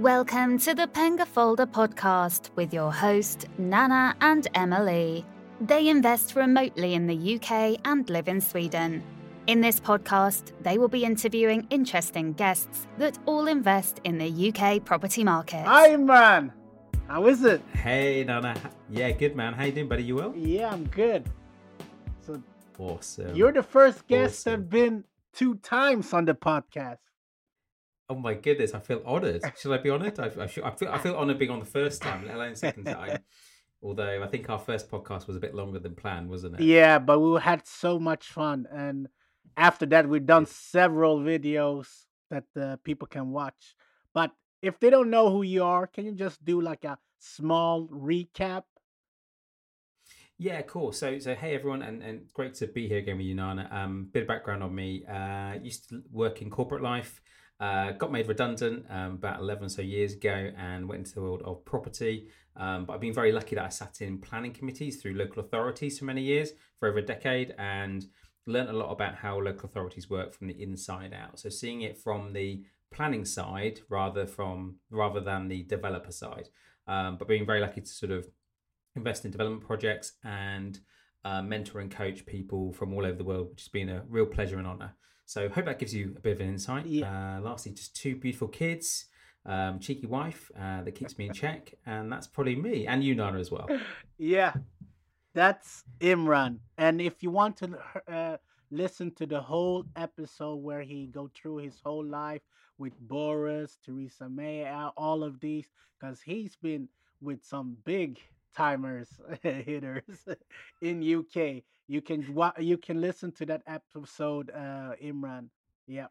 Welcome to the Penga Folder podcast with your host, Nana and Emily. They invest remotely in the UK and live in Sweden. In this podcast, they will be interviewing interesting guests that all invest in the UK property market. Hi, man. How is it? Hey, Nana. Yeah, good, man. How you doing, buddy? You well? Yeah, I'm good. So Awesome. you're the first guest Awesome. that's been two times on the podcast. Oh my goodness, I feel honoured. Should I be honoured? I, I, feel, I feel I feel honoured being on the first time, let alone second time. Although I think our first podcast was a bit longer than planned, wasn't it? Yeah, but we had so much fun, and after that, we've done several videos that uh, people can watch. But if they don't know who you are, can you just do like a small recap? Yeah, cool. So, so hey everyone, and, and great to be here again with you, Nana. Um, bit of background on me. Uh, used to work in corporate life. Uh, got made redundant um, about eleven or so years ago, and went into the world of property. Um, but I've been very lucky that I sat in planning committees through local authorities for many years, for over a decade, and learned a lot about how local authorities work from the inside out. So seeing it from the planning side rather from rather than the developer side. Um, but being very lucky to sort of invest in development projects and uh, mentor and coach people from all over the world, which has been a real pleasure and honor. So hope that gives you a bit of an insight. Yeah. Uh, lastly, just two beautiful kids, um, cheeky wife uh, that keeps me in check, and that's probably me and you, Nana, as well. Yeah, that's Imran. And if you want to uh, listen to the whole episode where he go through his whole life with Boris, Theresa May, all of these, because he's been with some big timers hitters in UK. You can you can listen to that episode, uh, Imran. Yeah.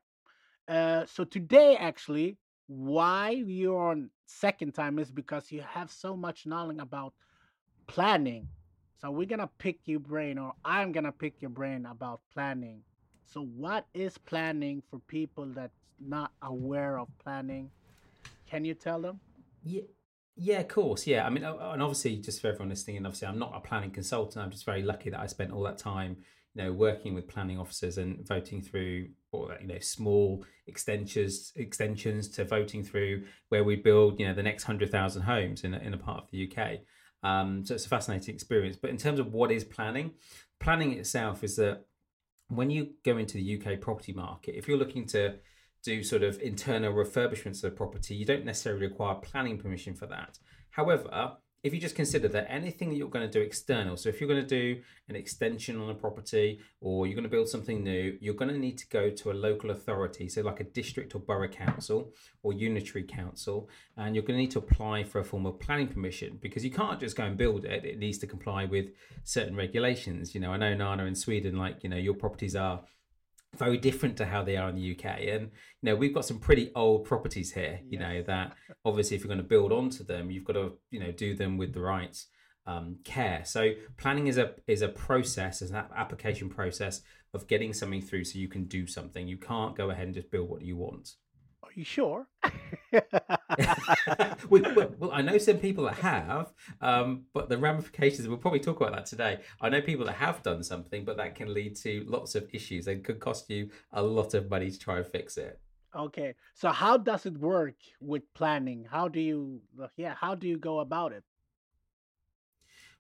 Uh, so today, actually, why you're on second time is because you have so much knowledge about planning. So we're gonna pick your brain, or I'm gonna pick your brain about planning. So what is planning for people that's not aware of planning? Can you tell them? Yeah, yeah, of course. Yeah, I mean, and obviously, just for everyone listening, and obviously, I'm not a planning consultant. I'm just very lucky that I spent all that time, you know, working with planning officers and voting through, or you know, small extensions, extensions to voting through where we build, you know, the next hundred thousand homes in a, in a part of the UK. Um, so it's a fascinating experience. But in terms of what is planning, planning itself is that when you go into the UK property market, if you're looking to do sort of internal refurbishments of the property, you don't necessarily require planning permission for that. However, if you just consider that anything that you're going to do external, so if you're going to do an extension on a property or you're going to build something new, you're going to need to go to a local authority, so like a district or borough council or unitary council, and you're going to need to apply for a form of planning permission because you can't just go and build it. It needs to comply with certain regulations. You know, I know Nana in Sweden, like, you know, your properties are very different to how they are in the UK. And you know, we've got some pretty old properties here. You know that obviously, if you're going to build onto them, you've got to you know do them with the right um, care. So planning is a is a process, is an application process of getting something through, so you can do something. You can't go ahead and just build what you want. You sure? well, well, well, I know some people that have, um, but the ramifications, we'll probably talk about that today. I know people that have done something, but that can lead to lots of issues and could cost you a lot of money to try and fix it. okay. So how does it work with planning? How do you yeah, how do you go about it?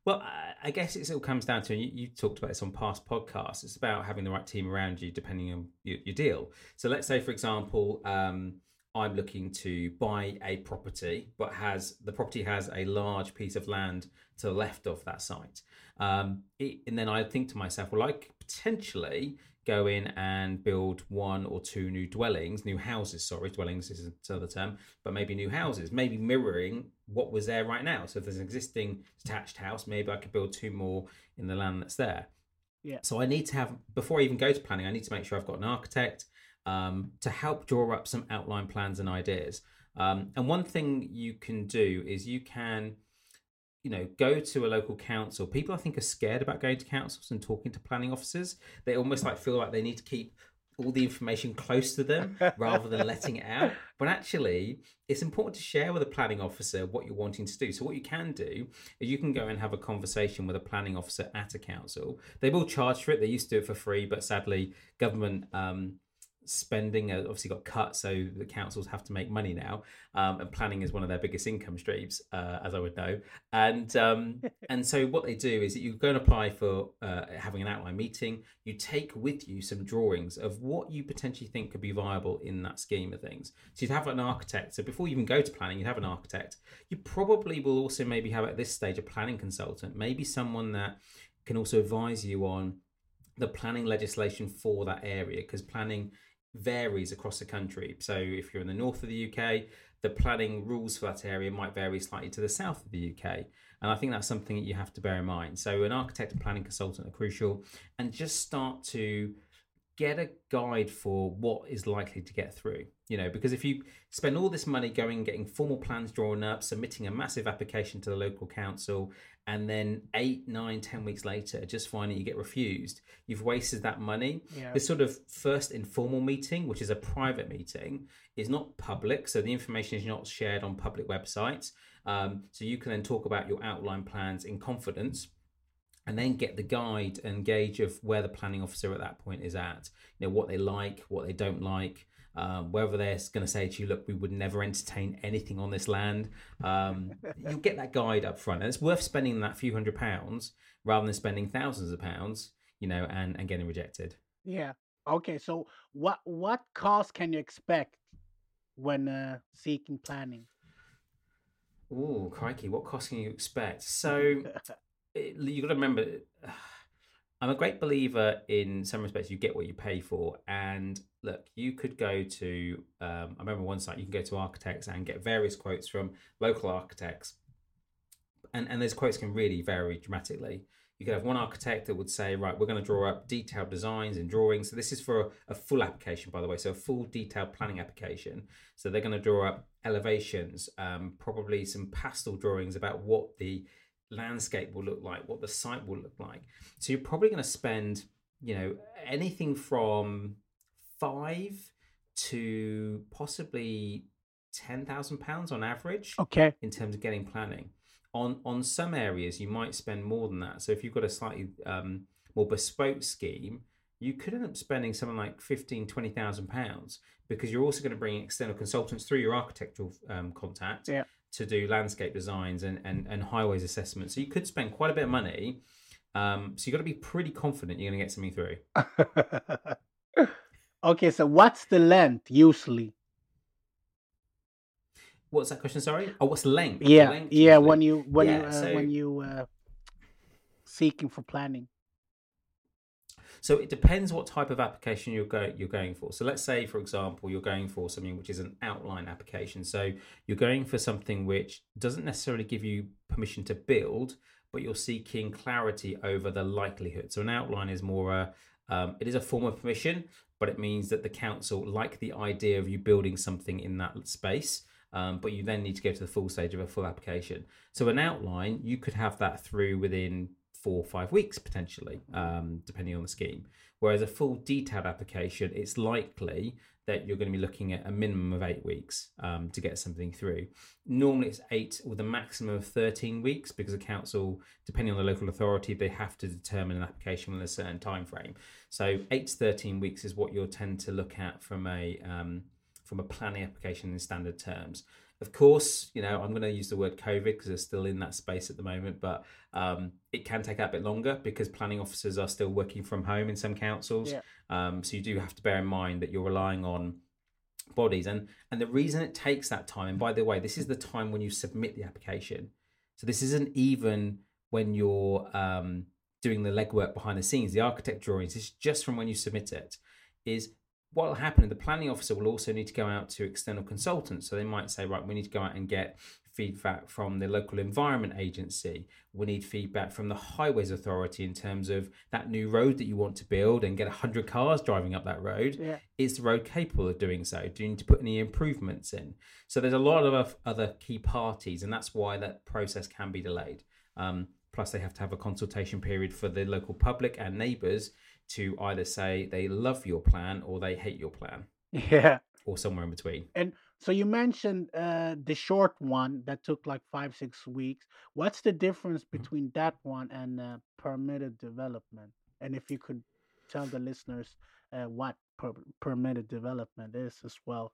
Well, I- I guess it all comes down to, and you, you talked about this on past podcasts, it's about having the right team around you depending on your, your deal. So let's say, for example, um, I'm looking to buy a property, but has the property has a large piece of land to the left of that site. Um, it, and then I think to myself, well, I could potentially go in and build one or two new dwellings, new houses. Sorry, dwellings isn't another term, but maybe new houses, maybe mirroring what was there right now. So if there's an existing detached house, maybe I could build two more in the land that's there. Yeah. So I need to have before I even go to planning, I need to make sure I've got an architect um, to help draw up some outline plans and ideas. Um, and one thing you can do is you can you know, go to a local council. People, I think, are scared about going to councils and talking to planning officers. They almost like feel like they need to keep all the information close to them rather than letting it out. But actually, it's important to share with a planning officer what you're wanting to do. So, what you can do is you can go and have a conversation with a planning officer at a council. They will charge for it. They used to do it for free, but sadly, government um, spending obviously got cut, so the councils have to make money now, um, and planning is one of their biggest income streams, uh, as I would know. And um, and so what they do is that you go and apply for uh, having an outline meeting. You take with you some drawings of what you potentially think could be viable in that scheme of things. So you'd have an architect. So before you even go to planning, you'd have an architect. You probably will also maybe have at this stage a planning consultant, maybe someone that can also advise you on the planning legislation for that area because planning varies across the country. So if you're in the north of the UK, the planning rules for that area might vary slightly to the south of the UK. And I think that's something that you have to bear in mind. So an architect and planning consultant are crucial and just start to get a guide for what is likely to get through you know because if you spend all this money going getting formal plans drawn up submitting a massive application to the local council and then eight nine ten weeks later just finding you get refused you've wasted that money. Yeah. this sort of first informal meeting which is a private meeting is not public so the information is not shared on public websites. Um, so you can then talk about your outline plans in confidence and then get the guide and gauge of where the planning officer at that point is at. You know what they like what they don't like um, whether they're going to say to you look we would never entertain anything on this land um, you'll get that guide up front and it's worth spending that few hundred pounds rather than spending thousands of pounds you know and, and getting rejected Yeah. Okay. So what what cost can you expect when uh, seeking planning? oh crikey what cost can you expect so it, you got to remember i'm a great believer in some respects you get what you pay for and look you could go to um, i remember one site you can go to architects and get various quotes from local architects. And and those quotes can really vary dramatically. You could have one architect that would say right we're going to draw up detailed designs and drawings. So this is for a, a full application by the way so a full detailed planning application. So they're going to draw up elevations um, probably some pastel drawings about what the landscape will look like, what the site will look like. So you're probably going to spend, you know, anything from five to possibly ten thousand pounds on average Okay. in terms of getting planning. On on some areas, you might spend more than that. So if you've got a slightly um, more bespoke scheme, you could end up spending something like 15, 20,000 pounds because you're also going to bring external consultants through your architectural um, contact Yeah. to do landscape designs and, and, and highways assessments. So you could spend quite a bit of money. Um, so you've got to be pretty confident you're going to get something through. okay. So what's the length usually? What's that question? Sorry. Oh, what's length? Yeah. length Yeah. usually. When you when you uh, so- when you uh, seeking for planning. So it depends what type of application you're going you're going for. So let's say, for example, you're going for something which is an outline application. So you're going for something which doesn't necessarily give you permission to build, but you're seeking clarity over the likelihood. So an outline is more a um, it is a form of permission, but it means that the council like the idea of you building something in that space. Um, but you then need to go to the full stage of a full application. So an outline, you could have that through within four or five weeks potentially, um, depending on the scheme. Whereas a full detailed application, it's likely that you're going to be looking at a minimum of eight weeks um, to get something through. Normally it's eight with a maximum of 13 weeks because the council, depending on the local authority, they have to determine an application within a certain time frame. So eight to 13 weeks is what you'll tend to look at from a um, from a planning application in standard terms. Of course, you know, I'm going to use the word COVID because they're still in that space at the moment, but um, it can take that a bit longer because planning officers are still working from home in some councils. Yeah. Um, so you do have to bear in mind that you're relying on bodies. And, and the reason it takes that time, and by the way, this is the time when you submit the application. So this isn't even when you're um, doing the legwork behind the scenes, the architect drawings, it's just from when you submit it, is what will happen the planning officer will also need to go out to external consultants so they might say right we need to go out and get feedback from the local environment agency we need feedback from the highways authority in terms of that new road that you want to build and get 100 cars driving up that road Yeah. is the road capable of doing so do you need to put any improvements in so there's a lot of other key parties and that's why that process can be delayed um, plus they have to have a consultation period for the local public and neighbours to either say they love your plan or they hate your plan Yeah. or somewhere in between. And so you mentioned uh, the short one that took like five, six weeks. What's the difference Mm-hmm. between that one and uh, permitted development? And if you could tell the listeners uh, what per- permitted development is as well.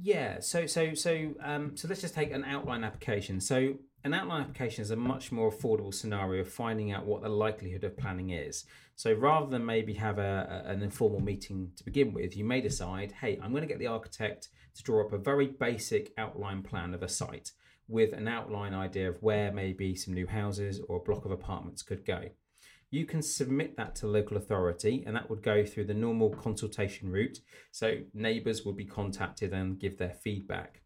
Yeah. So so so um, so let's just take an outline application. So an outline application is a much more affordable scenario of finding out what the likelihood of planning is. So rather than maybe have a, an informal meeting to begin with, you may decide, hey, I'm going to get the architect to draw up a very basic outline plan of a site with an outline idea of where maybe some new houses or a block of apartments could go. You can submit that to local authority, and that would go through the normal consultation route. So neighbours would be contacted and give their feedback.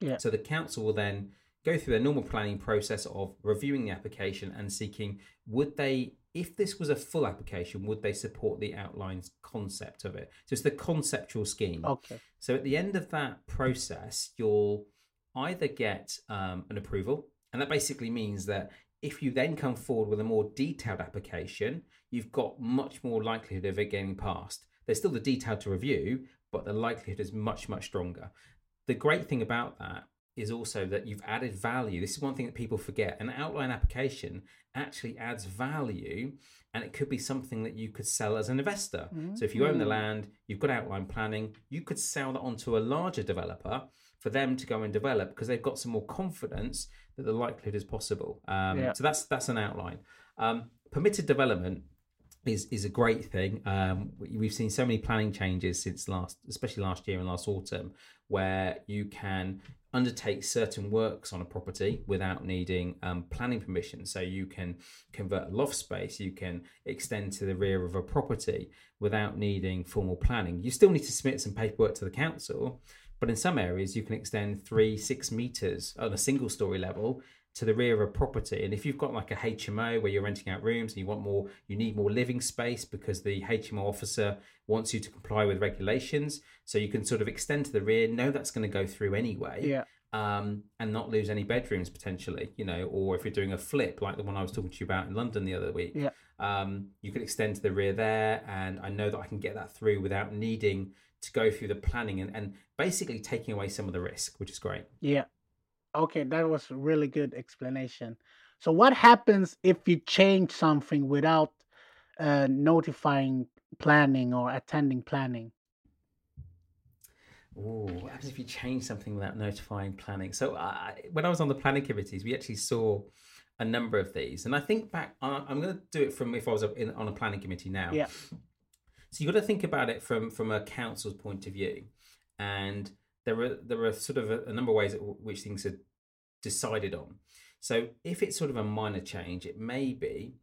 Yeah. So the council will then go through their normal planning process of reviewing the application and seeking would they if this was a full application would they support the outlines concept of it? So it's the conceptual scheme. Okay. so at the end of that process you'll either get um, an approval and that basically means that if you then come forward with a more detailed application you've got much more likelihood of it getting passed. There's still the detail to review but the likelihood is much much stronger. The great thing about that is also that you've added value. This is one thing that people forget. An outline application actually adds value and it could be something that you could sell as an investor. So if you own the land, you've got outline planning, you could sell that onto a larger developer for them to go and develop because they've got some more confidence that the likelihood is possible. Um, Yeah. So that's that's an outline. Um, permitted development is is a great thing. Um, we- we've seen so many planning changes since last, especially last year and last autumn, where you can undertake certain works on a property without needing um, planning permission. So you can convert a loft space, you can extend to the rear of a property without needing formal planning. You still need to submit some paperwork to the council, but in some areas you can extend three, six meters on a single story level to the rear of a property. And if you've got like a HMO where you're renting out rooms and you want more, you need more living space because the HMO officer wants you to comply with regulations. So you can sort of extend to the rear, know that's going to go through anyway. Yeah. Um, and not lose any bedrooms potentially, you know, or if you're doing a flip like the one I was talking to you about in London the other week, Yeah. um, you could extend to the rear there, and I know that I can get that through without needing to go through the planning and, and basically taking away some of the risk, which is great. Yeah. Okay, that was a really good explanation. So what happens if you change something without uh, notifying planning or attending planning? Oh, what happens if you change something without notifying planning? So, I when I was on the planning committees, we actually saw a number of these, and I think back. I'm going to do it from if I was in, on a planning committee now. Yeah. So you got to think about it from from a council's point of view, and there are there are sort of a, a number of ways at w- which things are decided on. So if it's sort of a minor change, it may be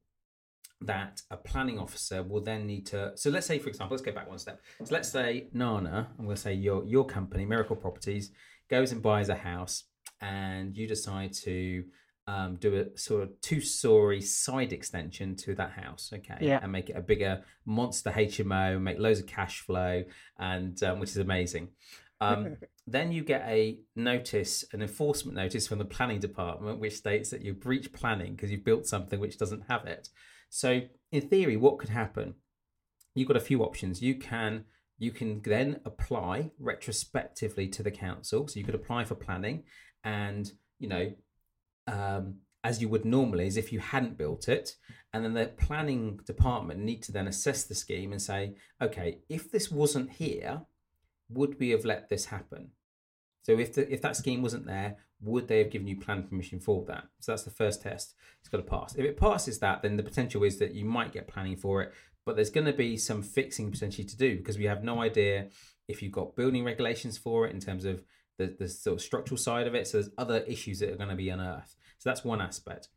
that a planning officer will then need to. So let's say, for example, let's go back one step. So let's say Nana, I'm going to say your your company, Miracle Properties, goes and buys a house, and you decide to um, do a sort of two story side extension to that house, okay, Yeah. and make it a bigger monster HMO, make loads of cash flow, and um, which is amazing. Um, then you get a notice, an enforcement notice from the planning department, which states that you breach planning because you've built something which doesn't have it. So, in theory, what could happen? You've got a few options. You can you can then apply retrospectively to the council. So you could apply for planning, and you know, um, as you would normally, as if you hadn't built it, and then the planning department need to then assess the scheme and say, okay, if this wasn't here, would we have let this happen? So if the, if that scheme wasn't there, would they have given you planning permission for that? So that's the first test. It's got to pass. If it passes that, then the potential is that you might get planning for it, but there's going to be some fixing potentially to do because we have no idea if you've got building regulations for it in terms of the, the sort of structural side of it. So there's other issues that are going to be unearthed. So that's one aspect.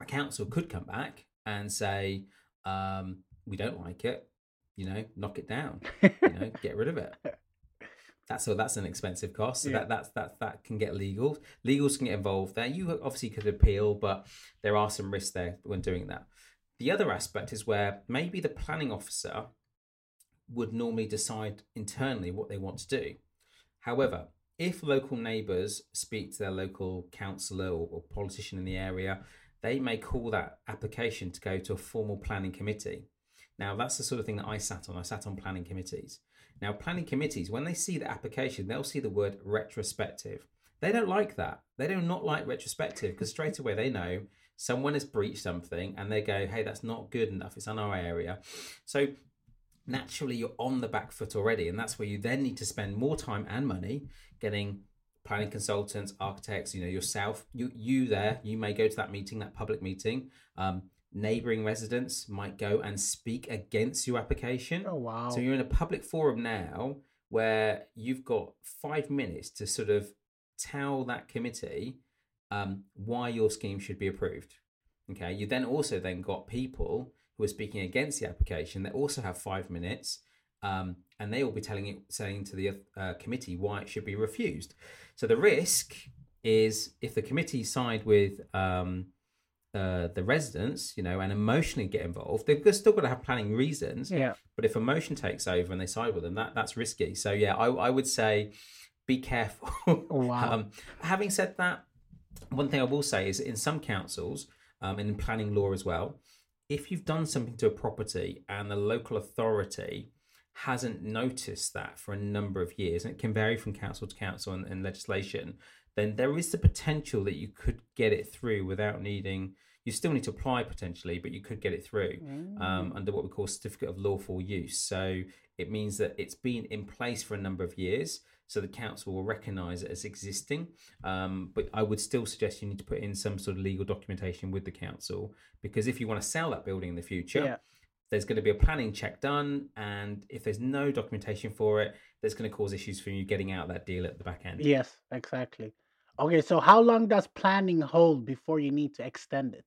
A council could come back and say, um, we don't like it, you know, knock it down, you know, get rid of it. That's so that's an expensive cost. So Yeah. that that's that that can get legal. Legals can get involved there. You obviously could appeal, but there are some risks there when doing that. The other aspect is where maybe the planning officer would normally decide internally what they want to do. However, if local neighbours speak to their local councillor or, or politician in the area, they may call that application to go to a formal planning committee. Now, that's the sort of thing that I sat on. I sat on planning committees. Now, planning committees, when they see the application, they'll see the word retrospective. They don't like that. They do not like retrospective because straight away they know someone has breached something and they go, hey, that's not good enough. It's on our area. So naturally you're on the back foot already. And that's where you then need to spend more time and money getting planning consultants, architects, you know, yourself, you you there, you may go to that meeting, that public meeting. Um, neighboring residents might go and speak against your application. Oh wow. So you're in a public forum now where you've got five minutes to sort of tell that committee um, why your scheme should be approved. Okay. You then also then got people who are speaking against the application that also have five minutes, um, and they will be telling it, saying to the uh, committee why it should be refused. So the risk is if the committee side with um, uh, the residents, you know, and emotionally get involved, they've still got to have planning reasons. Yeah. But if emotion takes over and they side with them, that that's risky. So yeah, I, I would say be careful. Wow. um, having said that, one thing I will say is in some councils, um, and in planning law as well, if you've done something to a property and the local authority hasn't noticed that for a number of years, and it can vary from council to council and, and legislation, then there is the potential that you could get it through without needing. You still need to apply potentially, but you could get it through um, under what we call certificate of lawful use. So it means that it's been in place for a number of years, so the council will recognise it as existing. Um, but I would still suggest you need to put in some sort of legal documentation with the council because if you want to sell that building in the future, Yeah. there's going to be a planning check done, and if there's no documentation for it, there's going to cause issues for you getting out that deal at the back end. Yes, exactly. Okay, so how long does planning hold before you need to extend it?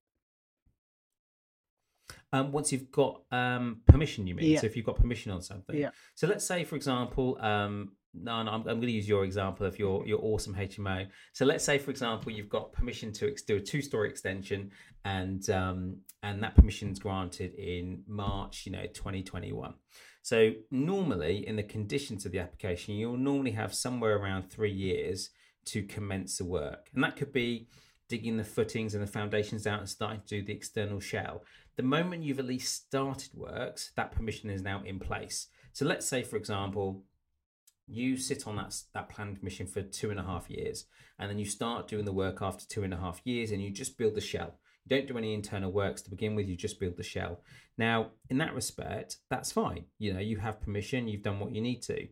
Um, once you've got um, permission, you mean? Yeah. So if you've got permission on something. Yeah. So let's say, for example, um, no, no, I'm, I'm going to use your example of your your awesome HMO. So let's say, for example, you've got permission to ex- do a two story extension, and um, and that permission's granted in March, you know, 2021. So normally, in the conditions of the application, you'll normally have somewhere around three years to commence the work, and that could be digging the footings and the foundations out and starting to do the external shell. The moment you've at least started works, that permission is now in place. So let's say, for example, you sit on that that planned mission for two and a half years, and then you start doing the work after two and a half years, and you just build the shell. You don't do any internal works to begin with. You just build the shell. Now, in that respect, that's fine. You know, you have permission. You've done what you need to.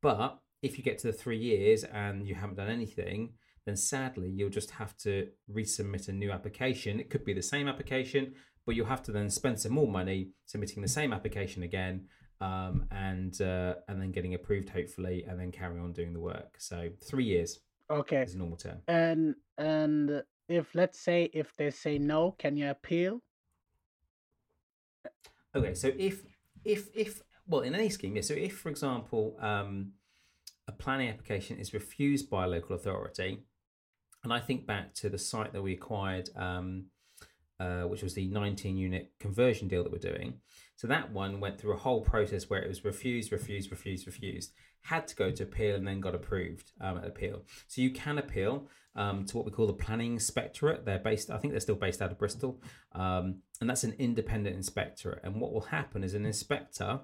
But if you get to the three years and you haven't done anything, then sadly you'll just have to resubmit a new application. It could be the same application, but you'll have to then spend some more money submitting the same application again, um, and uh, and then getting approved hopefully, and then carry on doing the work. So three years Okay. is a normal term. And and if let's say if they say no, can you appeal? Okay, so if if if well in any scheme, yeah. So if for example, um, a planning application is refused by a local authority, and I think back to the site that we acquired, um, uh, which was the 19 unit conversion deal that we're doing. So that one went through a whole process where it was refused, refused, refused, refused, had to go to appeal and then got approved um, at appeal. So you can appeal um, to what we call the planning inspectorate. They're based, I think they're still based out of Bristol, um, and that's an independent inspectorate. And what will happen is an inspector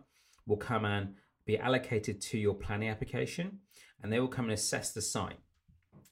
will come and be allocated to your planning application, and they will come and assess the site.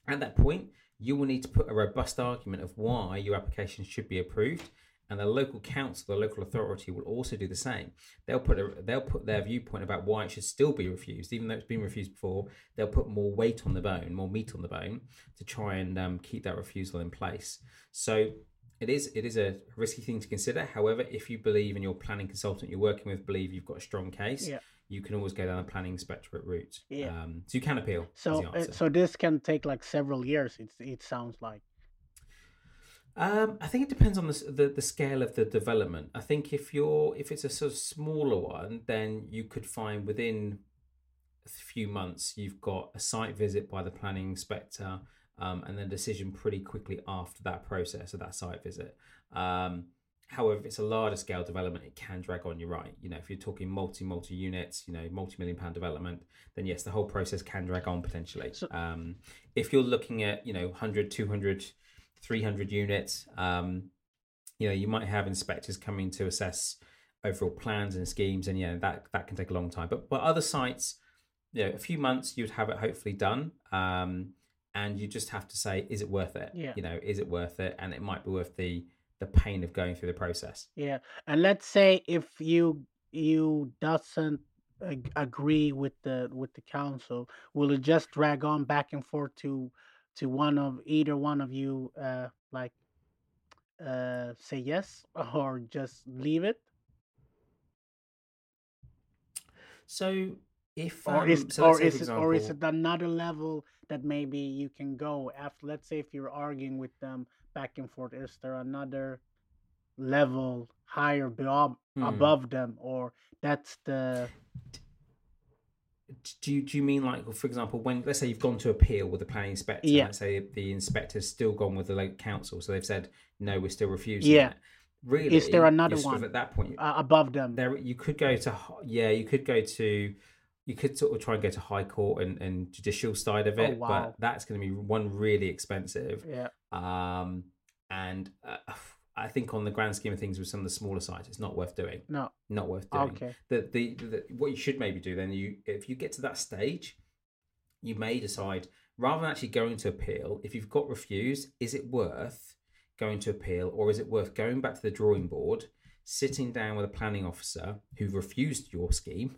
At that point, you will need to put a robust argument of why your application should be approved, and the local council, the local authority, will also do the same. They'll put a, they'll put their viewpoint about why it should still be refused, even though it's been refused before. They'll put more weight on the bone, more meat on the bone, to try and um, keep that refusal in place. So it is it is a risky thing to consider. However, if you believe in your planning consultant you're working with, believe you've got a strong case, Yeah. You can always go down the planning inspectorate route. Yeah. Um, so you can appeal. So uh, so this can take like several years. It it sounds like. Um, I think it depends on the, the the scale of the development. I think if you're if it's a sort of smaller one, then you could find within a few months you've got a site visit by the planning inspector, um, and then decision pretty quickly after that process of that site visit. Um, however, if it's a larger scale development, it can drag on. You're right. You know, if you're talking multi multi units, you know, multi million pound development, then yes, the whole process can drag on potentially. So- um, if you're looking at you know 100, 200 300 units. Um, you know, you might have inspectors coming to assess overall plans and schemes, and yeah, that that can take a long time. But but other sites, you know, a few months you'd have it hopefully done, um, and you just have to say, is it worth it? Yeah. You know, is it worth it? And it might be worth the the pain of going through the process. Yeah, and let's say if you you doesn't ag- agree with the with the council, will it just drag on back and forth to to one of either one of you uh like uh say yes or just leave it? So if Or um, is so or is for it or is it another level that maybe you can go after let's say if you're arguing with them back and forth, is there another level higher above hmm, above them or that's the do you do you mean like for example when let's say you've gone to appeal with the planning inspector, yeah. let's say the inspector's still gone with the local council, so they've said no, we're still refusing yeah. it. is there Really, another you're sort of one at that point. uh, above them? there you could go to yeah you could go to you could sort of try and go to high court and, and judicial side of oh it wow. but that's going to be one really expensive. Yeah um and uh, i think on the grand scheme of things with some of the smaller sites it's not worth doing. No. Not worth doing. Okay. The, the, the what you should maybe do then you if you get to that stage you may decide rather than actually going to appeal if you've got refused is it worth going to appeal or is it worth going back to the drawing board sitting down with a planning officer who refused your scheme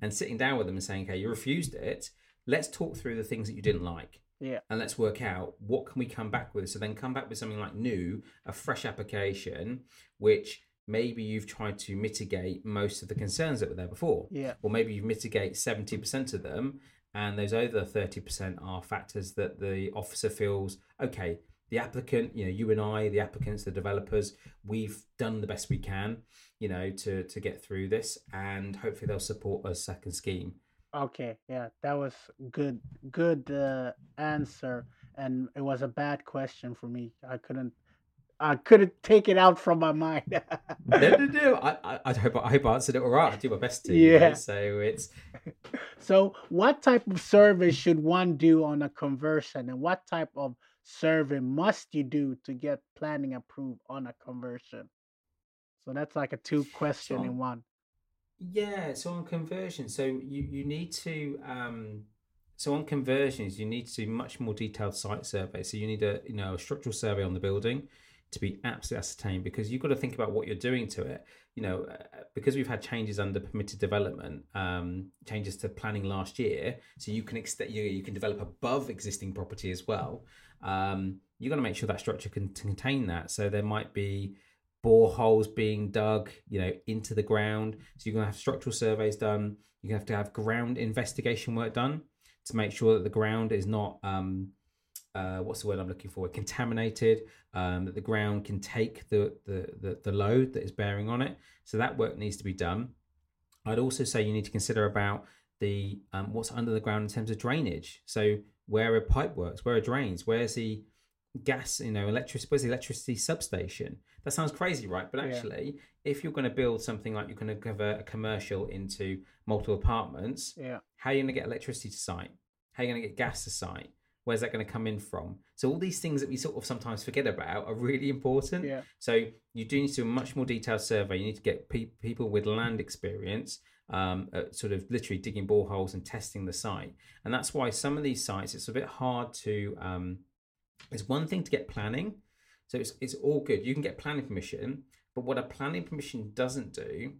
and sitting down with them and saying okay you refused it. Let's talk through the things that you didn't like yeah. and let's work out what can we come back with. So then come back with something like new a fresh application which maybe you've tried to mitigate most of the concerns that were there before. Yeah. Or maybe you've mitigated 70% of them and those other 30% are factors that the officer feels okay the applicant you know you and i the applicants the developers we've done the best we can you know to to get through this and hopefully they'll support a second scheme okay yeah that was good good uh, answer and it was a bad question for me. I couldn't i couldn't take it out from my mind. No no no I, I i hope i hope i answered it all right. I do my best to you know, yeah. so it's so what type of survey should one do on a conversion and what type of survey must you do to get planning approved on a conversion? So that's like a two question in one Yeah, so on conversion, so you you need to um so on conversions you need to do much more detailed site survey. So you need a you know a structural survey on the building to be absolutely ascertained because you've got to think about what you're doing to it. You know, uh, because we've had changes under permitted development, um, changes to planning last year, so you can extend you you can develop above existing property as well. Um, you've got to make sure that structure can contain that. So there might be boreholes being dug, you know, into the ground. So you're going to have structural surveys done. You're going to have to have ground investigation work done to make sure that the ground is not, um, uh, what's the word I'm looking for, contaminated, um, that the ground can take the, the, the, the load that is bearing on it. So that work needs to be done. I'd also say you need to consider about the um, what's under the ground in terms of drainage. So where a pipe works, where are drains, where's the gas, you know, electricity, where's the electricity substation? That sounds crazy, right? But Yeah. actually, if you're going to build something like you're going to convert a commercial into multiple apartments, yeah how are you going to get electricity to site? How are you going to get gas to site? Where's that going to come in from? So all these things that we sort of sometimes forget about are really important. yeah So you do need to do a much more detailed survey. You need to get pe- people with land experience, um, at sort of literally digging boreholes and testing the site. And that's why some of these sites, it's a bit hard to. Um, it's one thing to get planning, so it's it's all good. You can get planning permission, but what a planning permission doesn't do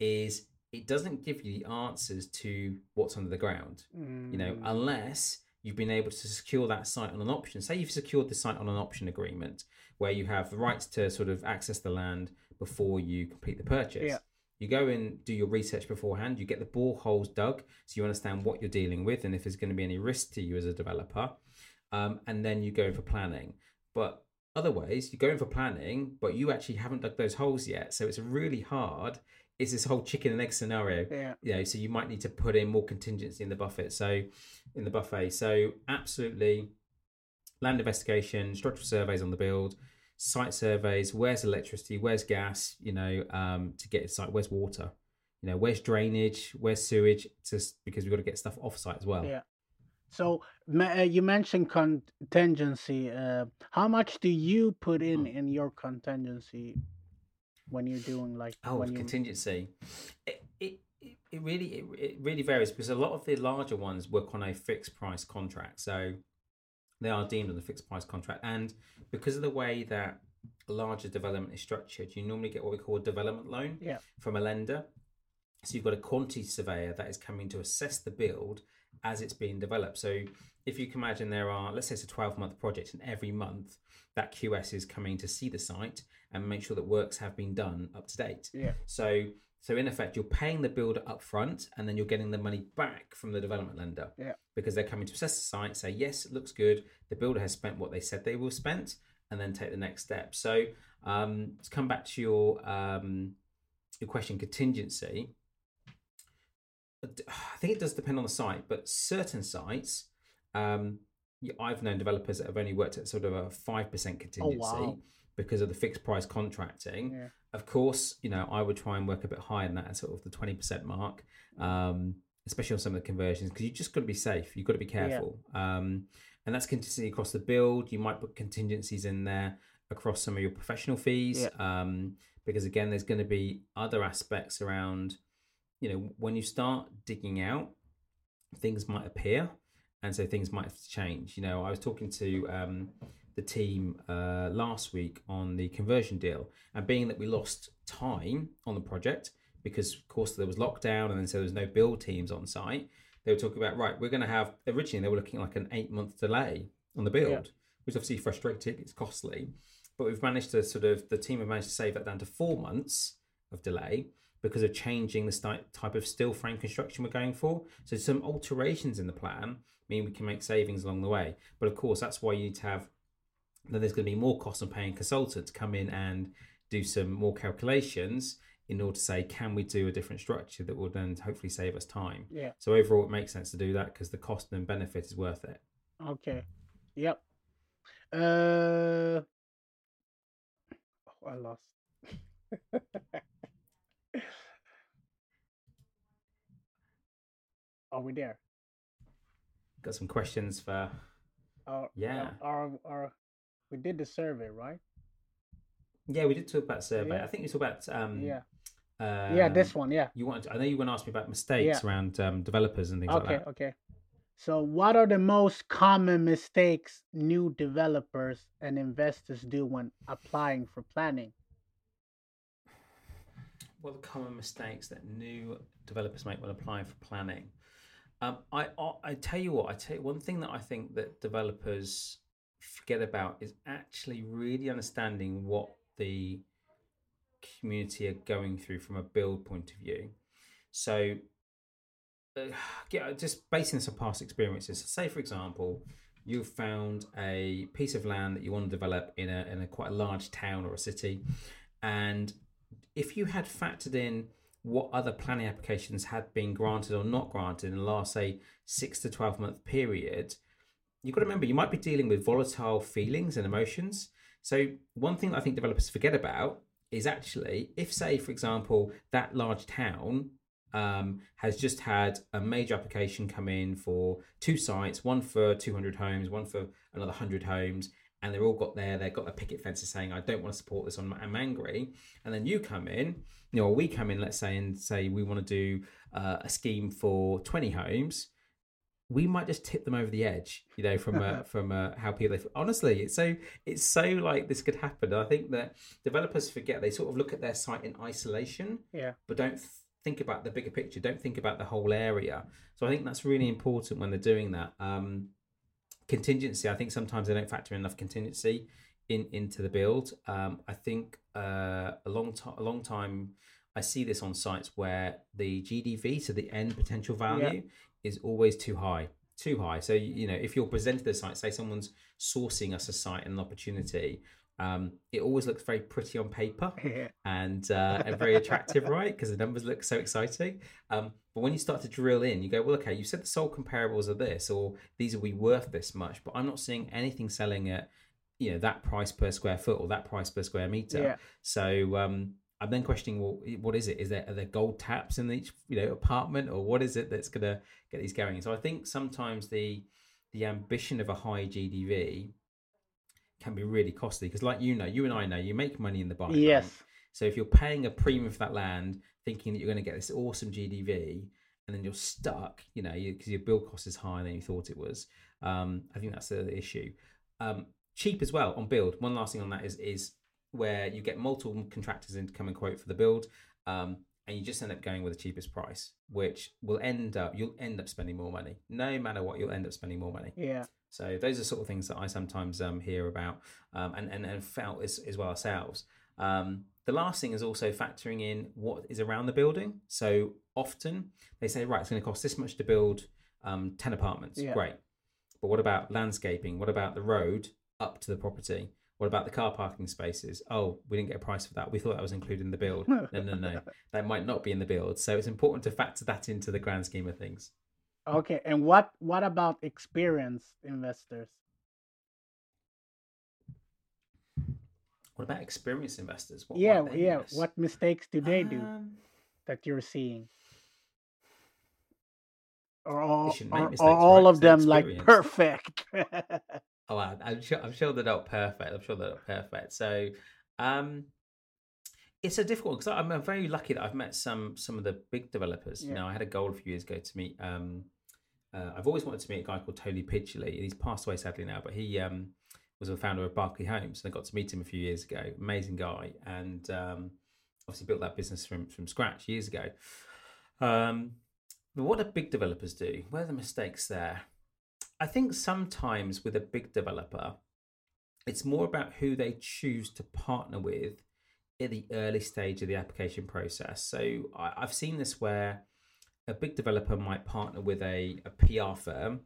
is it doesn't give you the answers to what's under the ground you know, Mm, unless you've been able to secure that site on an option. Say you've secured the site on an option agreement where you have the rights to sort of access the land before you complete the purchase. Yeah. You go and do your research beforehand, you get the boreholes dug so you understand what you're dealing with and if there's going to be any risk to you as a developer. Um, and then you go in for planning. But other ways, you go in for planning, but you actually haven't dug those holes yet. So it's really hard. It's this whole chicken and egg scenario yeah you know, so you might need to put in more contingency in the buffet. So, in the buffet, so absolutely, land investigation, structural surveys on the build, site surveys. Where's electricity? Where's gas? You know, um, to get site. Where's water? You know, where's drainage? Where's sewage? Just because we've got to get stuff off site as well. Yeah. So ma- uh, you mentioned contingency. Uh, how much do you put in Mm. in your contingency when you're doing like Oh, when contingency. It, it, it it really it, it really varies because a lot of the larger ones work on a fixed price contract, so they are deemed on a fixed price contract. And because of the way that larger development is structured, you normally get what we call a development loan Yeah. from a lender. So you've got a quantity surveyor that is coming to assess the build as it's being developed. So if you can imagine there are, let's say it's a 12 month project, and every month that QS is coming to see the site and make sure that works have been done up to date. Yeah. So so in effect, you're paying the builder up front and then you're getting the money back from the development lender. Yeah. Because they're coming to assess the site, say, yes, it looks good. The builder has spent what they said they will spend, and then take the next step. So um, to come back to your um, your question, contingency. I think it does depend on the site, but certain sites, um, I've known developers that have only worked at sort of a five percent contingency wow. because of the fixed price contracting. Yeah. Of course, you know I would try and work a bit higher than that, sort of the twenty percent mark, um, especially on some of the conversions, because you just got to be safe. You've got to be careful, um, and that's contingency across the build. You might put contingencies in there across some of your professional fees, um, because again, there's going to be other aspects around. You know, when you start digging out, things might appear, and so things might have to change. You know, I was talking to um, the team uh, last week on the conversion deal, and being that we lost time on the project because, of course, there was lockdown, and then so there was no build teams on site. They were talking about right, we're going to have originally they were looking at like an eight month delay on the build, Yeah. which is obviously frustrating. It's costly, but we've managed to sort of the team have managed to save that down to four months of delay because of changing the type of steel frame construction we're going for. So some alterations in the plan mean we can make savings along the way. But of course, that's why you need to have. Then there's going to be more cost on paying consultants to come in and do some more calculations in order to say, can we do a different structure that will then hopefully save us time. Yeah. So overall, it makes sense to do that because the cost and benefit is worth it. Okay. Yep. Uh. Oh, I lost. Are we there? Got some questions for. Our, Yeah. Our, our, we did the survey, right? Yeah, we did talk about survey. Yeah. I think we talked about. Um, yeah. yeah, this um, one. Yeah. You wanted. I know you want to ask me about mistakes Yeah. around um, developers and things Okay. like that. Okay. Okay. So, what are the most common mistakes new developers and investors do when applying for planning? What are the common mistakes that new developers make when applying for planning? Um, I, I tell you what, I tell you one thing that I think that developers forget about is actually really understanding what the community are going through from a build point of view. So, uh, yeah, just basing this on past experiences. Say, for example, you've found a piece of land that you want to develop in a in a quite a large town or a city, and if you had factored in what other planning applications had been granted or not granted in the last say six to 12 month period. You've got to remember you might be dealing with volatile feelings and emotions. So one thing i think developers forget about is actually if say for example that large town um, has just had a major application come in for two sites one for 200 homes one for another 100 homes and they're all got there they've got their picket fences saying i don't want to support this on i'm angry and then you come in you know, or we come in, let's say, and say we want to do uh, a scheme for 20 homes, we might just tip them over the edge, you know, from uh, from uh, how people. They, honestly, it's so it's so like this could happen. I think that developers forget they sort of look at their site in isolation, Yeah. but don't th- think about the bigger picture. Don't think about the whole area. So I think that's really important when they're doing that. Um, contingency, I think sometimes they don't factor enough contingency in into the build. Um, I think uh, a long time, a long time, I see this on sites where the GDV, so the end potential value, is always too high, too high. So you know, if you're presented the site, say someone's sourcing us a site and an opportunity. Um, it always looks very pretty on paper Yeah. and uh, and very attractive, right? Because the numbers look so exciting. Um, but when you start to drill in, you go, well, okay, you said the sole comparables are this, or these will be worth this much, but I'm not seeing anything selling at you know that price per square foot or that price per square meter. Yeah. So um, I'm then questioning, well, what is it? Is there are there gold taps in each you know apartment, or what is it that's going to get these going? So I think sometimes the the ambition of a high GDV can be really costly because, like you know, you and I know, you make money in the buying. Yes. So if you're paying a premium for that land, thinking that you're going to get this awesome GDV, and then you're stuck, you know, because your build cost is higher than you thought it was. Um, I think that's the, the issue. Um, cheap as well on build. One last thing on that is is where you get multiple contractors in to come and quote for the build. Um, and you just end up going with the cheapest price, which will end up you'll end up spending more money. No matter what, you'll end up spending more money. Yeah. So those are sort of things that I sometimes um, hear about um, and, and and felt as, as well ourselves. Um, the last thing is also factoring in what is around the building. So often they say, right, it's going to cost this much to build um, ten apartments. Yeah. Great, but what about landscaping? What about the road up to the property? What about the car parking spaces? Oh, we didn't get a price for that. We thought that was included in the build. No, no, no. That might not be in the build. So it's important to factor that into the grand scheme of things. Okay. And what what about experienced investors? What about experienced investors? What yeah, they yeah. miss? What mistakes do they do Um, that you're seeing? Or all, or, or all right? of them like perfect? Oh, I'm sure. I'm sure they're not perfect. I'm sure they're not perfect. So, um, it's a difficult because I'm very lucky that I've met some some of the big developers. You know, I had a goal a few years ago to meet. Um, uh, I've always wanted to meet a guy called Tony Pidgley. He's passed away sadly now, but he um, was the founder of Berkeley Homes, and I got to meet him a few years ago. Amazing guy, and um, obviously built that business from from scratch years ago. Um, but what do big developers do? Where are the mistakes there? I think sometimes with a big developer, it's more about who they choose to partner with at the early stage of the application process. So I, I've seen this where a big developer might partner with a, a PR firm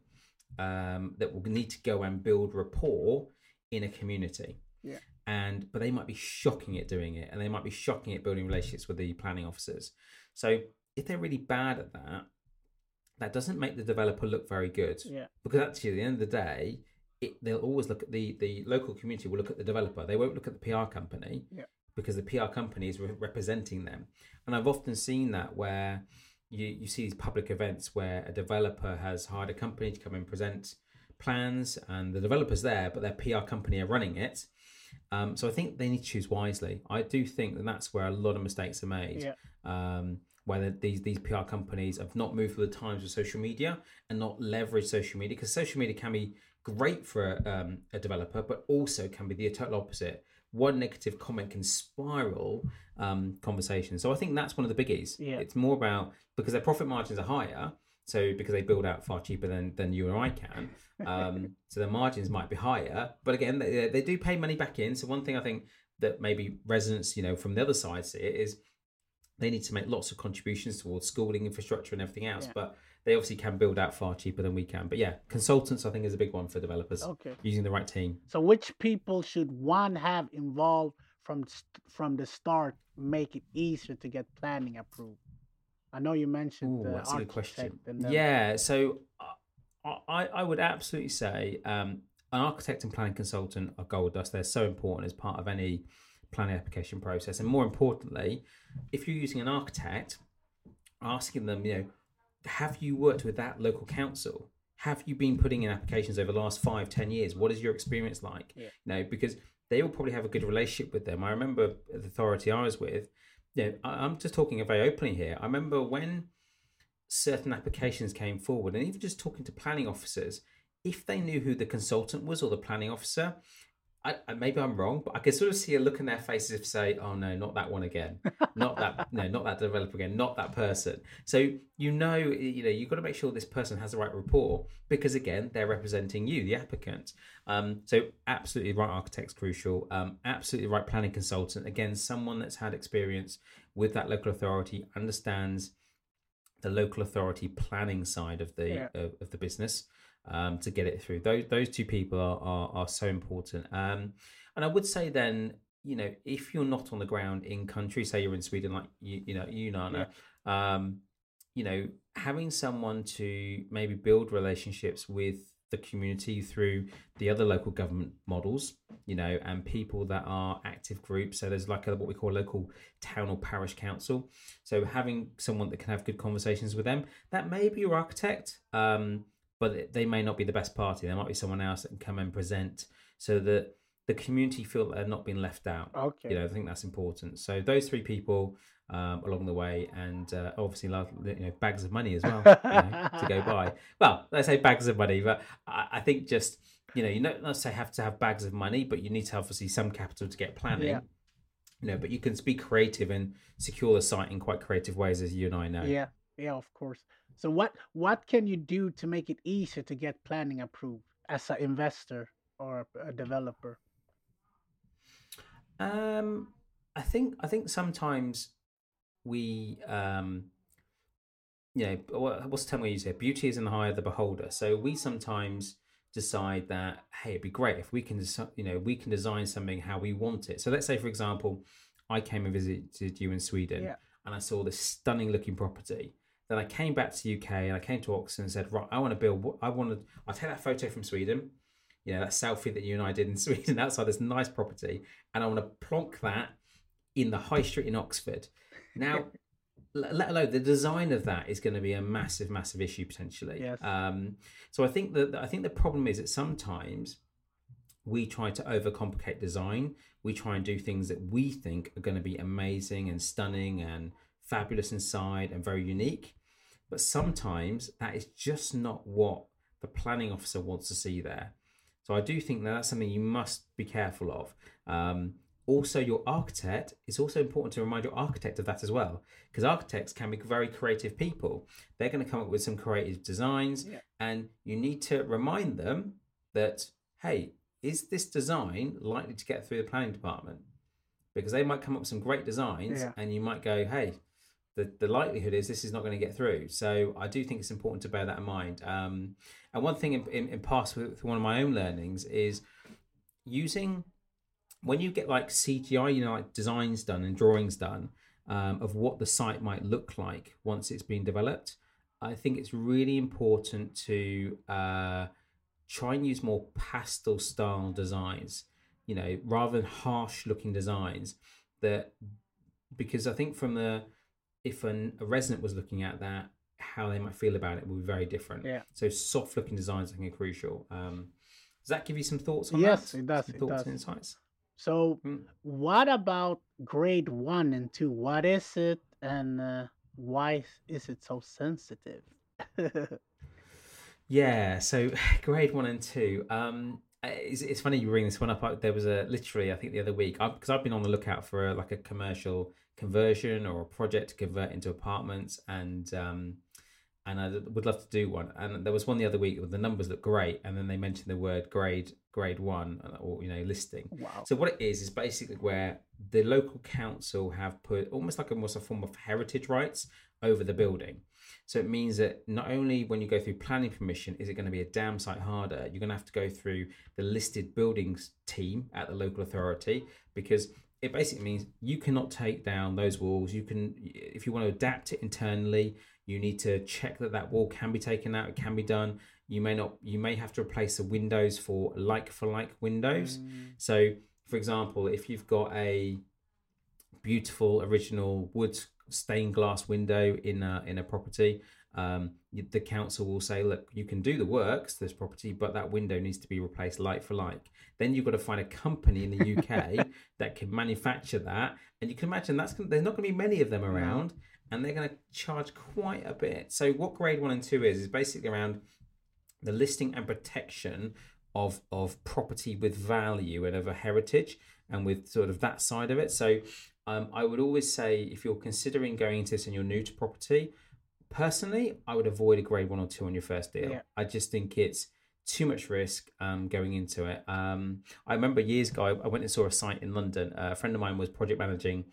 um, that will need to go and build rapport in a community. Yeah. And but they might be shocking at doing it, and they might be shocking at building relationships with the planning officers. So if they're really bad at that, that doesn't make the developer look very good yeah. because actually at the end of the day it, they'll always look at the the local community will look at the developer they won't look at the pr company Yeah. because the pr company is re- representing them and i've often seen that where you, you see these public events where a developer has hired a company to come and present plans and the developer's there but their pr company are running it um, so i think they need to choose wisely i do think that that's where a lot of mistakes are made Yeah. um, whether these these PR companies have not moved with the times with social media and not leverage social media because social media can be great for um, a developer, but also can be the total opposite. One negative comment can spiral um, conversation. So I think that's one of the biggies. Yeah. It's more about because their profit margins are higher, so because they build out far cheaper than than you and I can. Um, so their margins might be higher, but again, they, they do pay money back in. So one thing I think that maybe residents, you know, from the other side see it is they need to make lots of contributions towards schooling infrastructure and everything else Yeah. but they obviously can build out far cheaper than we can but yeah consultants i think is a big one for developers Okay. using the right team So which people should one have involved from from the start make it easier to get planning approved? I know you mentioned Ooh, the that's a good question yeah so I, I i would absolutely say um an architect and planning consultant are gold dust they're so important as part of any planning application process. And more importantly if you're using an architect asking them you know have you worked with that local council? Have you been putting in applications over the last five ten years? What is your experience like? Yeah. you know because they will probably have a good relationship with them. I remember the authority i was with you know, I- i'm just talking very openly here. I remember when certain applications came forward and even just talking to planning officers if they knew who the consultant was or the planning officer I, I, maybe I'm wrong, but I could sort of see a look in their faces if say, "Oh no, not that one again, not that, no, not that developer again, not that person." So you know, you know, you've got to make sure this person has the right rapport because again, they're representing you, the applicant. Um, so absolutely right architect's crucial. Um, absolutely right planning consultant. Again, someone that's had experience with that local authority, understands the local authority planning side of the Yeah. of, of the business um, to get it through. Those those two people are are, are so important. Um, and I would say then, you know, if you're not on the ground in country, say you're in Sweden, like you you know you Nana, um, you know, having someone to maybe build relationships with the community through the other local government models, you know, and people that are active groups. So there's like a, what we call a local town or parish council. So having someone that can have good conversations with them, that may be your architect, um, but they may not be the best party. There might be someone else that can come and present so that the community feel that they're not being left out. Okay. You know, I think that's important. So those three people um, along the way, and uh, obviously, you know, bags of money as well you know, to go by. Well, let's say bags of money, but I, I think just you know, you don't necessarily have to have bags of money, but you need to have obviously some capital to get planning. Yeah. you know, but you can be creative and secure the site in quite creative ways, as you and I know. Yeah, yeah, of course. So what what can you do to make it easier to get planning approved as an investor or a developer? Um, I think I think sometimes we um you know what's the term we use here beauty is in the eye of the beholder so we sometimes decide that hey it'd be great if we can you know we can design something how we want it so let's say for example i came and visited you in sweden yeah. and i saw this stunning looking property then i came back to uk and i came to oxford and said right i want to build i want to i'll take that photo from sweden you know that selfie that you and i did in sweden outside this nice property and i want to plonk that in the high street in oxford now let alone the design of that is going to be a massive, massive issue potentially. Yes. Um, so I think that I think the problem is that sometimes we try to overcomplicate design. We try and do things that we think are going to be amazing and stunning and fabulous inside and very unique. But sometimes that is just not what the planning officer wants to see there. So I do think that that's something you must be careful of. Um, also your architect it's also important to remind your architect of that as well because architects can be very creative people they're going to come up with some creative designs yeah. and you need to remind them that hey is this design likely to get through the planning department because they might come up with some great designs yeah. and you might go hey the, the likelihood is this is not going to get through so i do think it's important to bear that in mind um, and one thing in, in, in past with one of my own learnings is using when you get like CGI, you know, like designs done and drawings done um, of what the site might look like once it's been developed, I think it's really important to uh, try and use more pastel style designs, you know, rather than harsh looking designs. That because I think from the if an, a resident was looking at that, how they might feel about it will be very different. Yeah. So soft looking designs I think are crucial. Um, does that give you some thoughts on yes, that? it does. Some it thoughts does. and insights. So, Mm. what about grade one and two? What is it, and uh, why is it so sensitive? Yeah, so grade one and two. Um, it's, it's funny you bring this one up. I, there was a literally, I think the other week, because I've been on the lookout for a, like a commercial conversion or a project to convert into apartments, and um, and I would love to do one. And there was one the other week where the numbers look great, and then they mentioned the word grade grade one uh, or you know listing. wow. So what it is is basically where the local council have put almost like almost a form of heritage rights over the building. So it means that not only when you go through planning permission is it going to be a damn sight harder, you're going to have to go through the listed buildings team at the local authority because it basically means you cannot take down those walls. You can, if you want to adapt it internally, you need to check that that wall can be taken out. It can be done. You may not. You may have to replace the windows for like for like windows. Mm, So, for example, if you've got a beautiful original wood stained glass window in a in a property, um, the council will say, look, you can do the works to this property, but that window needs to be replaced like for like. Then you've got to find a company in the UK that can manufacture that, and you can imagine that's gonna- there's not going to be many of them around, and they're going to charge quite a bit. So what grade one and two is is basically around the listing and protection of of property with value and of a heritage and with sort of that side of it. So um, I would always say if you're considering going into this and you're new to property, personally, I would avoid a grade one or two on your first deal. Yeah. I just think it's too much risk um, going into it. Um, I remember years ago, I went and saw a site in London. Uh, a friend of mine was project managing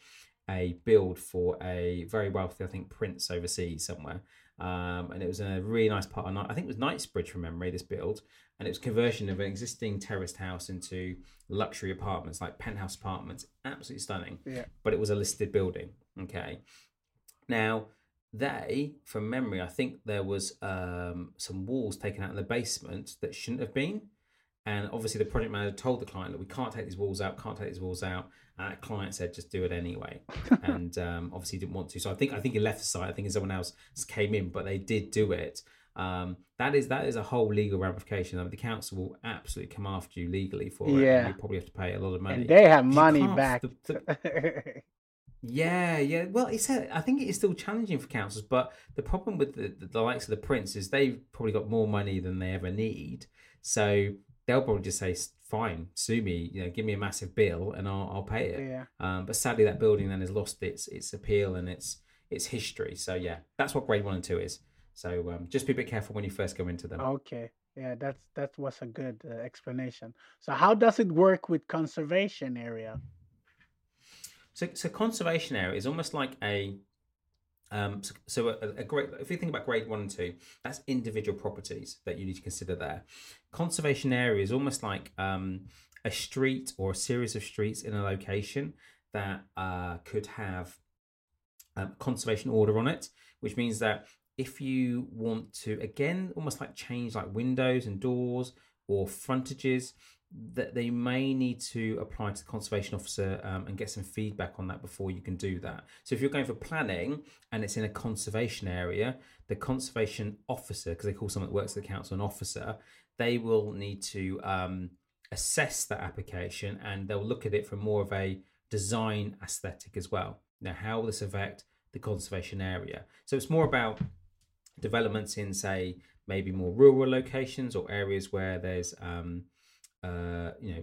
a build for a very wealthy, I think, prince overseas somewhere. Um, and it was a really nice part of Knight- I think it was Knightsbridge from memory. This build, and it was conversion of an existing terraced house into luxury apartments, like penthouse apartments. Absolutely stunning. Yeah. But it was a listed building. Okay. Now they, from memory, I think there was um, some walls taken out in the basement that shouldn't have been. And obviously, the project manager told the client that we can't take these walls out, can't take these walls out. And that client said, just do it anyway. and um, obviously, didn't want to. So I think I think he left the site. I think someone else came in, but they did do it. Um, that is that is a whole legal ramification. I mean, the council will absolutely come after you legally for it. Yeah. You probably have to pay a lot of money. and they have money back. the- the- Yeah, yeah. Well, it's a, I think it is still challenging for councils, but the problem with the, the, the likes of the Prince is they've probably got more money than they ever need. So they'll probably just say, fine, sue me, you know, give me a massive bill and I'll, I'll pay it. Yeah. Um, but sadly, that building then has lost its its appeal and its its history. So yeah, that's what grade one and two is. So um, just be a bit careful when you first go into them. Okay. Yeah, that's that was a good uh, explanation. So how does it work with conservation area? So, so conservation area is almost like a um, so, a, a great if you think about grade one and two, that's individual properties that you need to consider there. Conservation area is almost like um, a street or a series of streets in a location that uh, could have um, conservation order on it, which means that if you want to again almost like change like windows and doors or frontages that they may need to apply to the conservation officer um, and get some feedback on that before you can do that. So if you're going for planning and it's in a conservation area, the conservation officer, because they call someone that works at the council an officer, they will need to um, assess that application and they'll look at it from more of a design aesthetic as well. Now, how will this affect the conservation area? So it's more about developments in, say, maybe more rural locations or areas where there's um, uh, you know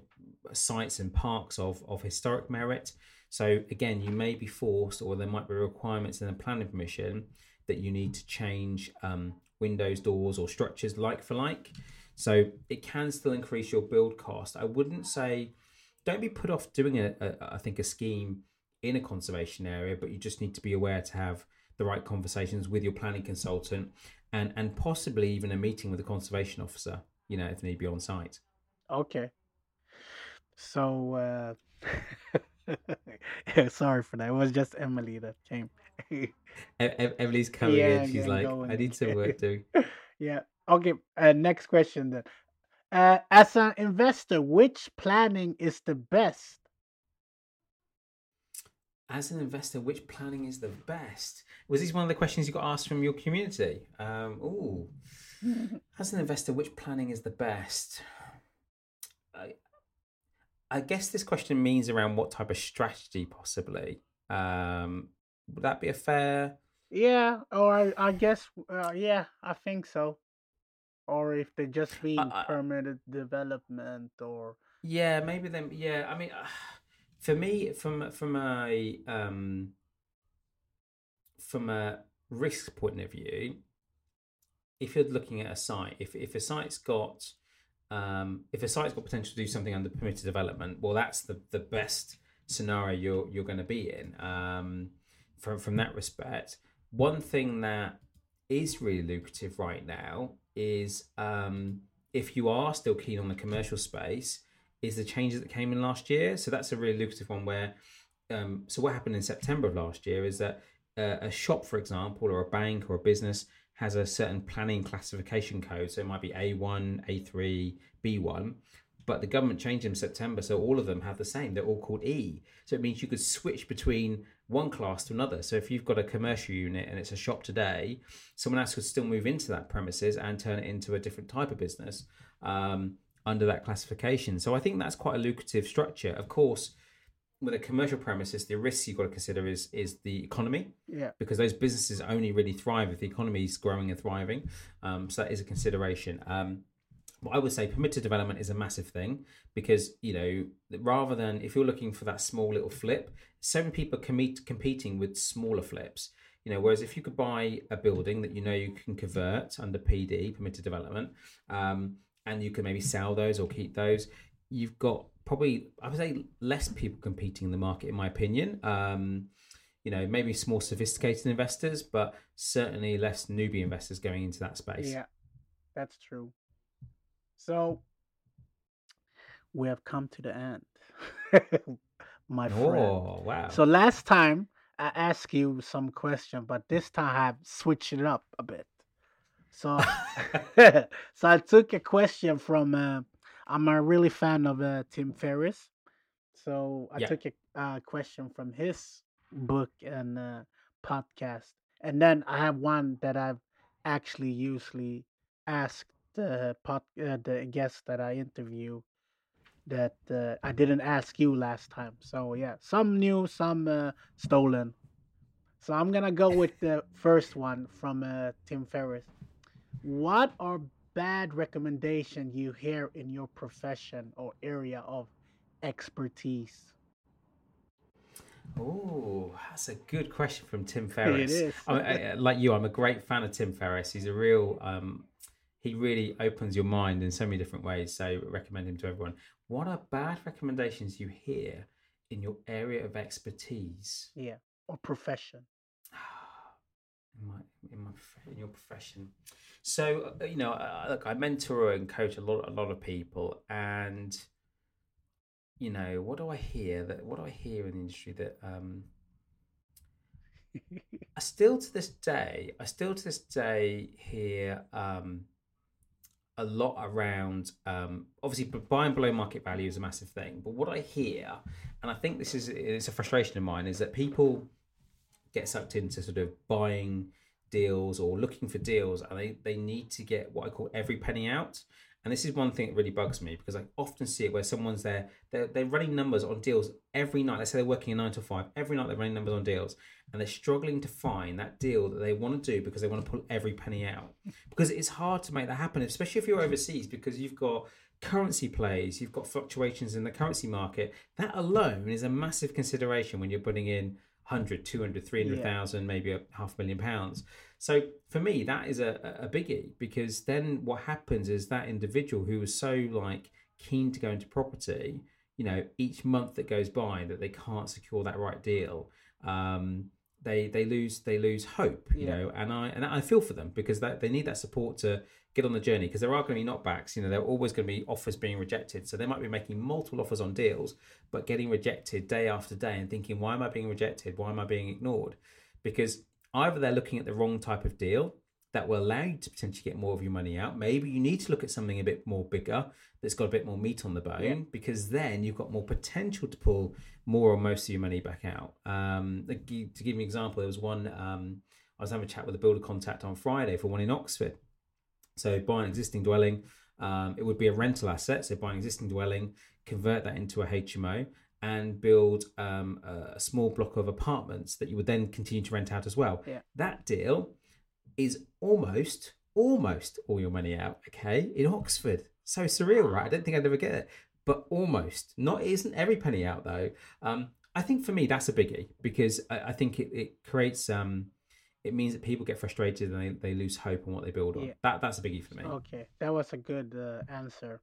sites and parks of of historic merit. So again, you may be forced, or there might be requirements in the planning permission that you need to change um, windows, doors, or structures like for like. So it can still increase your build cost. I wouldn't say don't be put off doing a, a I think a scheme in a conservation area, but you just need to be aware to have the right conversations with your planning consultant and and possibly even a meeting with a conservation officer. You know, if need be on site. Okay. So uh yeah, sorry for that. It was just Emily that came. E- E- Emily's coming Yeah, in. She's like, I need some work too. yeah. Okay. Uh, next question then. Uh, as an investor, which planning is the best? As an investor, which planning is the best? Was this one of the questions you got asked from your community? Um, ooh. As an investor, which planning is the best? I, guess this question means around what type of strategy, possibly. Um, would that be a fair? Yeah, or I, I guess, uh, yeah, I think so. Or if they just be I- permitted development, or Yeah, maybe then. Yeah, I mean, for me, from from a um, from a risk point of view, if you're looking at a site, if if a site's got um, if a site's got potential to do something under permitted development, well, that's the the best scenario you're you're going to be in. Um, from from that respect, one thing that is really lucrative right now is um, if you are still keen on the commercial space, is the changes that came in last year. So that's a really lucrative one. Where um, so what happened in September of last year is that uh, a shop, for example, or a bank or a business has a certain planning classification code. So it might be A1, A3, B1. But the government changed in September, so all of them have the same. They're all called E. So it means you could switch between one class to another. So if you've got a commercial unit and it's a shop today, someone else could still move into that premises and turn it into a different type of business um, under that classification. So I think that's quite a lucrative structure. Of course, with a commercial premises, the risks you've got to consider is is the economy yeah, because those businesses only really thrive if the economy is growing and thriving. Um, so that is a consideration. Um, but I would say permitted development is a massive thing because you know rather than if you're looking for that small little flip, so many people commit, competing with smaller flips. You know, whereas if you could buy a building that you know you can convert under PD permitted development, um, and you can maybe sell those or keep those, you've got probably I would say less people competing in the market, in my opinion. Um, you know, maybe some more sophisticated investors, but certainly less newbie investors going into that space. yeah, that's true. So we have come to the end, my friend. Oh wow! So last time I asked you some question, but this time I have switched it up a bit. So, so I took a question from. Uh, I'm a really fan of uh, Tim Ferriss, so I Yeah. took a uh, question from his book and uh, podcast, and then I have one that I've actually usually asked the pod, uh, the guest that I interview that uh, I didn't ask you last time. So yeah, some new, some uh, stolen. So I'm gonna go with the first one from uh, Tim Ferriss. What are bad recommendation you hear in your profession or area of expertise? Oh, that's a good question from Tim Ferriss. It is. I, I, like you, I'm a great fan of Tim Ferriss. He's a real. Um, he really opens your mind in so many different ways. So recommend him to everyone. What are bad recommendations you hear in your area of expertise? Yeah, or profession. In my in my in your profession. So uh, you know, uh, look, I mentor and coach a lot a lot of people, and you know, what do I hear that what do I hear in the industry that um I still to this day, I still to this day hear um a lot around um obviously buying below market value is a massive thing, but what I hear, and I think this is it's a frustration of mine, is that people get sucked into sort of buying deals or looking for deals and they, they need to get what I call every penny out. And this is one thing that really bugs me because I often see it where someone's there, they're, they're running numbers on deals every night. Let's say they're working a nine to five. Every night they're running numbers on deals and they're struggling to find that deal that they want to do because they want to pull every penny out. Because it's hard to make that happen, especially if you're overseas because you've got currency plays, you've got fluctuations in the currency market. That alone is a massive consideration when you're putting in 100, 200, 300,000, yeah. maybe a half million pounds. So for me, that is a, a biggie because then what happens is that individual who was so like keen to go into property, you know, each month that goes by that they can't secure that right deal, um, they they lose they lose hope, you yeah. know, and I and I feel for them because that they need that support to get on the journey because there are going to be knockbacks. You know, there are always going to be offers being rejected. So they might be making multiple offers on deals, but getting rejected day after day and thinking, why am I being rejected? Why am I being ignored? Because either they're looking at the wrong type of deal that will allow you to potentially get more of your money out. Maybe you need to look at something a bit more bigger that's got a bit more meat on the bone yeah. because then you've got more potential to pull more or most of your money back out. Um, to give you an example, there was one um, I was having a chat with a builder contact on Friday for one in Oxford so buy an existing dwelling. Um, it would be a rental asset. So buy an existing dwelling, convert that into a HMO, and build um, a small block of apartments that you would then continue to rent out as well. Yeah. That deal is almost, almost all your money out. Okay, in Oxford. So surreal, right? I don't think I'd ever get it, but almost. Not isn't every penny out though. Um, I think for me that's a biggie because I, I think it, it creates um, it means that people get frustrated and they, they lose hope on what they build on. Yeah. That that's a biggie for me. Okay, that was a good uh, answer.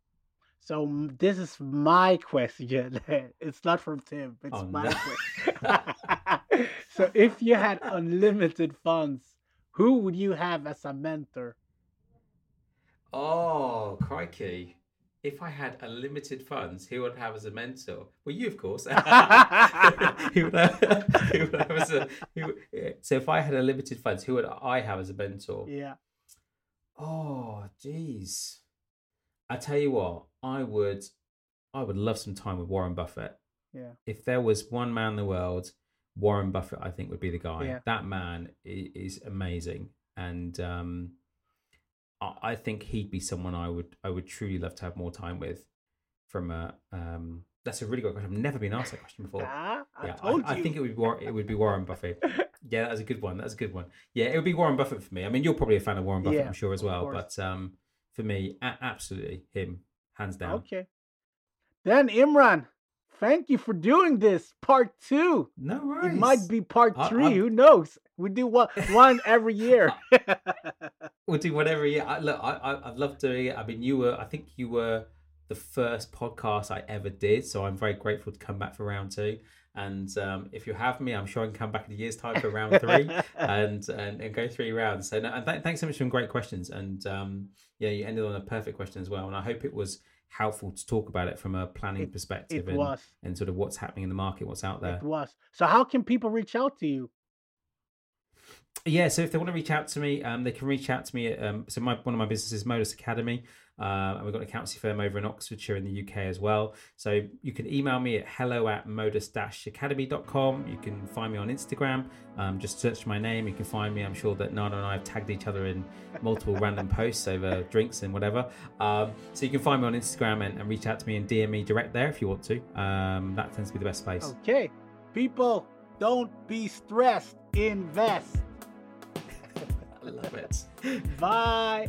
So this is my question. it's not from Tim. It's oh, my no. question. so if you had unlimited funds, who would you have as a mentor? Oh, crikey if I had unlimited funds, who would have as a mentor? Well, you, of course. who, would I, who would have as a, who, so if I had unlimited funds, who would I have as a mentor? Yeah. Oh, jeez. I tell you what, I would, I would love some time with Warren Buffett. Yeah. If there was one man in the world, Warren Buffett, I think would be the guy. Yeah. That man is, is amazing, and um, I think he'd be someone I would I would truly love to have more time with. From a um, that's a really good question. I've never been asked that question before. Ah, I yeah, I, I, think it would be Warren, it would be Warren Buffett. yeah, that's a good one. That's a good one. Yeah, it would be Warren Buffett for me. I mean, you're probably a fan of Warren Buffett, yeah, I'm sure as well. But um, for me, a- absolutely him, hands down. Okay. Then Imran, thank you for doing this part two. No worries. It might be part three. I, Who knows? We do one one every year. we'll do one every year. I, look, I, I I've loved doing it. I mean, you were. I think you were the first podcast I ever did, so I'm very grateful to come back for round two. And um, if you have me, I'm sure I can come back in a year's time for round three and, and, and go three rounds. So, no, and th- thanks so much for some great questions. And um, yeah, you ended on a perfect question as well. And I hope it was helpful to talk about it from a planning it, perspective it and, and sort of what's happening in the market, what's out there. It was. So, how can people reach out to you? Yeah, so if they want to reach out to me, um, they can reach out to me. At, um, so my one of my businesses, Modus Academy, uh, and we've got an accountancy firm over in Oxfordshire in the UK as well. So you can email me at hello at modus-academy.com. You can find me on Instagram. Um, just search my name. You can find me. I'm sure that Nana and I have tagged each other in multiple random posts over drinks and whatever. Um, so you can find me on Instagram and, and, reach out to me and DM me direct there if you want to. Um, that tends to be the best place. Okay. People, don't be stressed. Invest. I love it. Bye.